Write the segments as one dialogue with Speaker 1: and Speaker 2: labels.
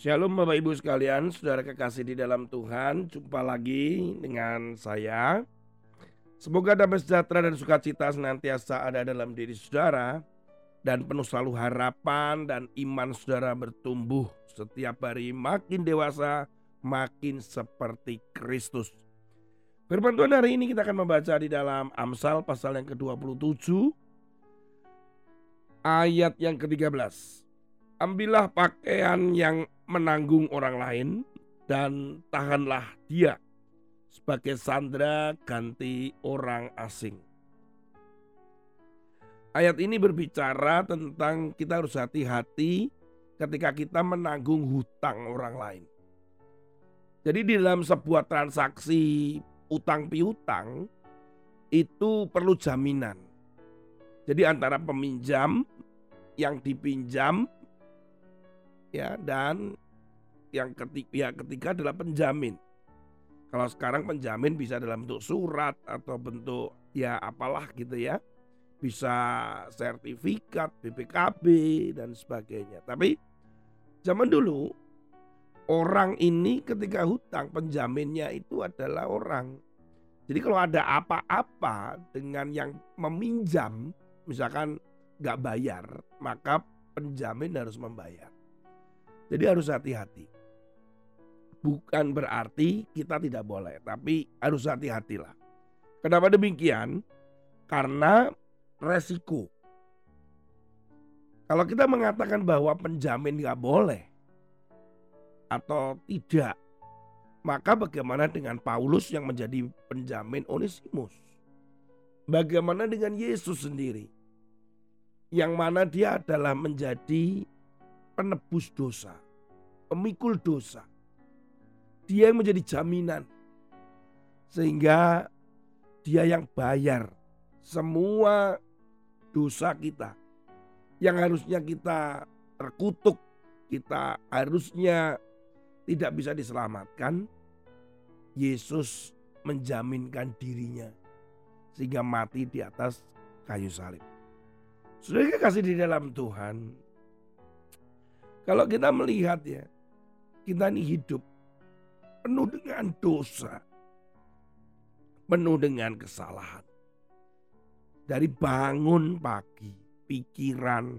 Speaker 1: Shalom Bapak Ibu sekalian, saudara kekasih di dalam Tuhan, jumpa lagi dengan saya. Semoga damai sejahtera dan sukacita senantiasa ada dalam diri saudara dan penuh selalu harapan dan iman saudara bertumbuh setiap hari makin dewasa, makin seperti Kristus. Firman Tuhan hari ini kita akan membaca di dalam Amsal pasal yang ke-27 ayat yang ke-13. Ambillah pakaian yang menanggung orang lain dan tahanlah dia sebagai sandra ganti orang asing. Ayat ini berbicara tentang kita harus hati-hati ketika kita menanggung hutang orang lain. Jadi di dalam sebuah transaksi utang piutang itu perlu jaminan. Jadi antara peminjam yang dipinjam ya dan yang ketiga, ya, ketiga adalah penjamin. Kalau sekarang penjamin bisa dalam bentuk surat atau bentuk ya apalah gitu ya. Bisa sertifikat, BPKB dan sebagainya. Tapi zaman dulu orang ini ketika hutang penjaminnya itu adalah orang. Jadi kalau ada apa-apa dengan yang meminjam, misalkan nggak bayar, maka penjamin harus membayar. Jadi harus hati-hati. Bukan berarti kita tidak boleh, tapi harus hati-hatilah. Kenapa demikian? Karena resiko. Kalau kita mengatakan bahwa penjamin nggak boleh atau tidak, maka bagaimana dengan Paulus yang menjadi penjamin Onesimus? Bagaimana dengan Yesus sendiri? Yang mana dia adalah menjadi penebus dosa, pemikul dosa. Dia yang menjadi jaminan. Sehingga dia yang bayar semua dosa kita. Yang harusnya kita terkutuk, kita harusnya tidak bisa diselamatkan. Yesus menjaminkan dirinya sehingga mati di atas kayu salib. Sudah kasih di dalam Tuhan, kalau kita melihat ya, kita ini hidup penuh dengan dosa, penuh dengan kesalahan. Dari bangun pagi, pikiran,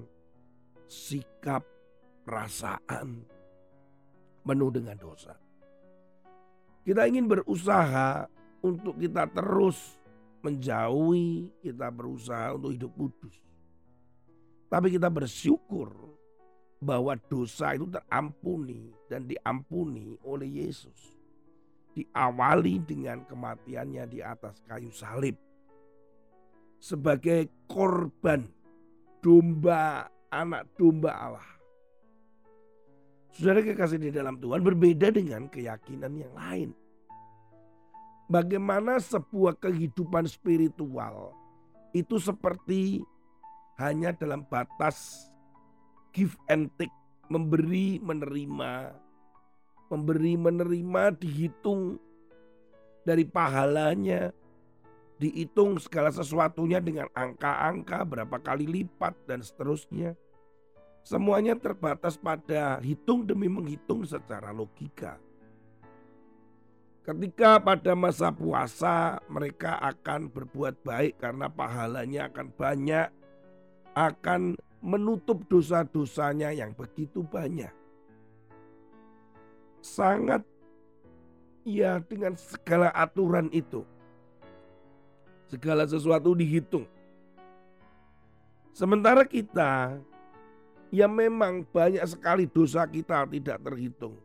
Speaker 1: sikap, perasaan penuh dengan dosa. Kita ingin berusaha untuk kita terus menjauhi, kita berusaha untuk hidup kudus. Tapi kita bersyukur bahwa dosa itu terampuni dan diampuni oleh Yesus. Diawali dengan kematiannya di atas kayu salib. Sebagai korban domba anak domba Allah. Saudara kekasih di dalam Tuhan berbeda dengan keyakinan yang lain. Bagaimana sebuah kehidupan spiritual itu seperti hanya dalam batas give and take, memberi menerima, memberi menerima dihitung dari pahalanya, dihitung segala sesuatunya dengan angka-angka berapa kali lipat dan seterusnya. Semuanya terbatas pada hitung demi menghitung secara logika. Ketika pada masa puasa mereka akan berbuat baik karena pahalanya akan banyak, akan menutup dosa-dosanya yang begitu banyak. Sangat ya dengan segala aturan itu. Segala sesuatu dihitung. Sementara kita ya memang banyak sekali dosa kita tidak terhitung.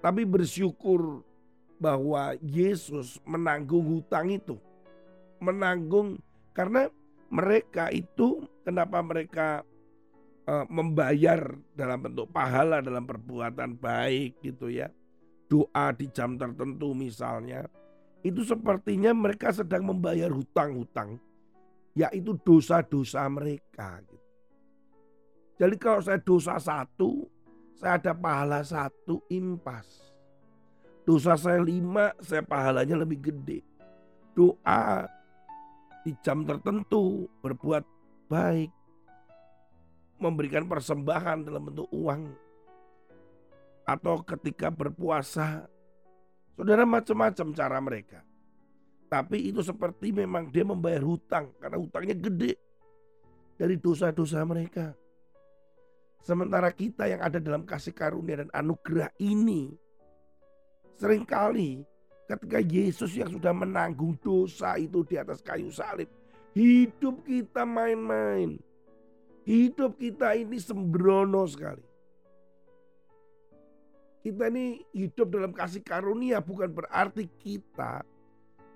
Speaker 1: Tapi bersyukur bahwa Yesus menanggung hutang itu. Menanggung karena mereka itu kenapa mereka uh, membayar dalam bentuk pahala dalam perbuatan baik gitu ya. Doa di jam tertentu misalnya. Itu sepertinya mereka sedang membayar hutang-hutang yaitu dosa-dosa mereka gitu. Jadi kalau saya dosa satu, saya ada pahala satu impas. Dosa saya lima, saya pahalanya lebih gede. Doa di jam tertentu berbuat baik, memberikan persembahan dalam bentuk uang. atau ketika berpuasa. Saudara macam-macam cara mereka. Tapi itu seperti memang dia membayar hutang karena hutangnya gede dari dosa-dosa mereka. Sementara kita yang ada dalam kasih karunia dan anugerah ini sering kali ketika Yesus yang sudah menanggung dosa itu di atas kayu salib, hidup kita main-main. Hidup kita ini sembrono sekali. Kita ini hidup dalam kasih karunia bukan berarti kita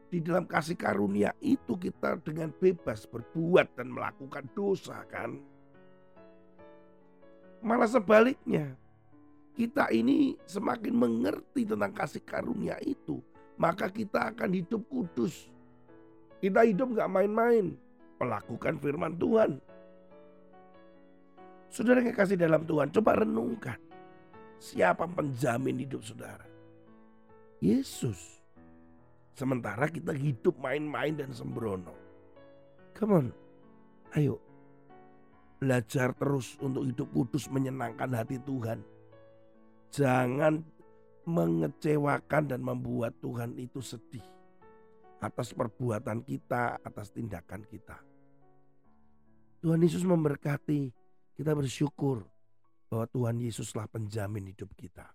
Speaker 1: di dalam kasih karunia itu kita dengan bebas berbuat dan melakukan dosa kan. Malah sebaliknya, kita ini semakin mengerti tentang kasih karunia itu, maka kita akan hidup kudus. Kita hidup gak main-main, melakukan firman Tuhan. Saudara yang kasih dalam Tuhan, coba renungkan. Siapa penjamin hidup saudara? Yesus. Sementara kita hidup main-main dan sembrono. Come on, ayo. Belajar terus untuk hidup kudus menyenangkan hati Tuhan. Jangan mengecewakan dan membuat Tuhan itu sedih atas perbuatan kita, atas tindakan kita. Tuhan Yesus memberkati, kita bersyukur bahwa Tuhan Yesuslah penjamin hidup kita.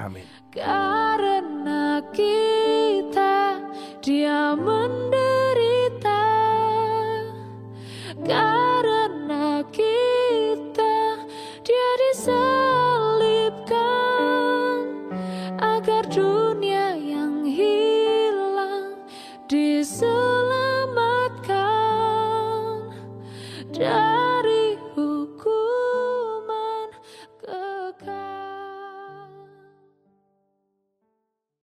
Speaker 1: Amin.
Speaker 2: Karena kita dia menderita Karena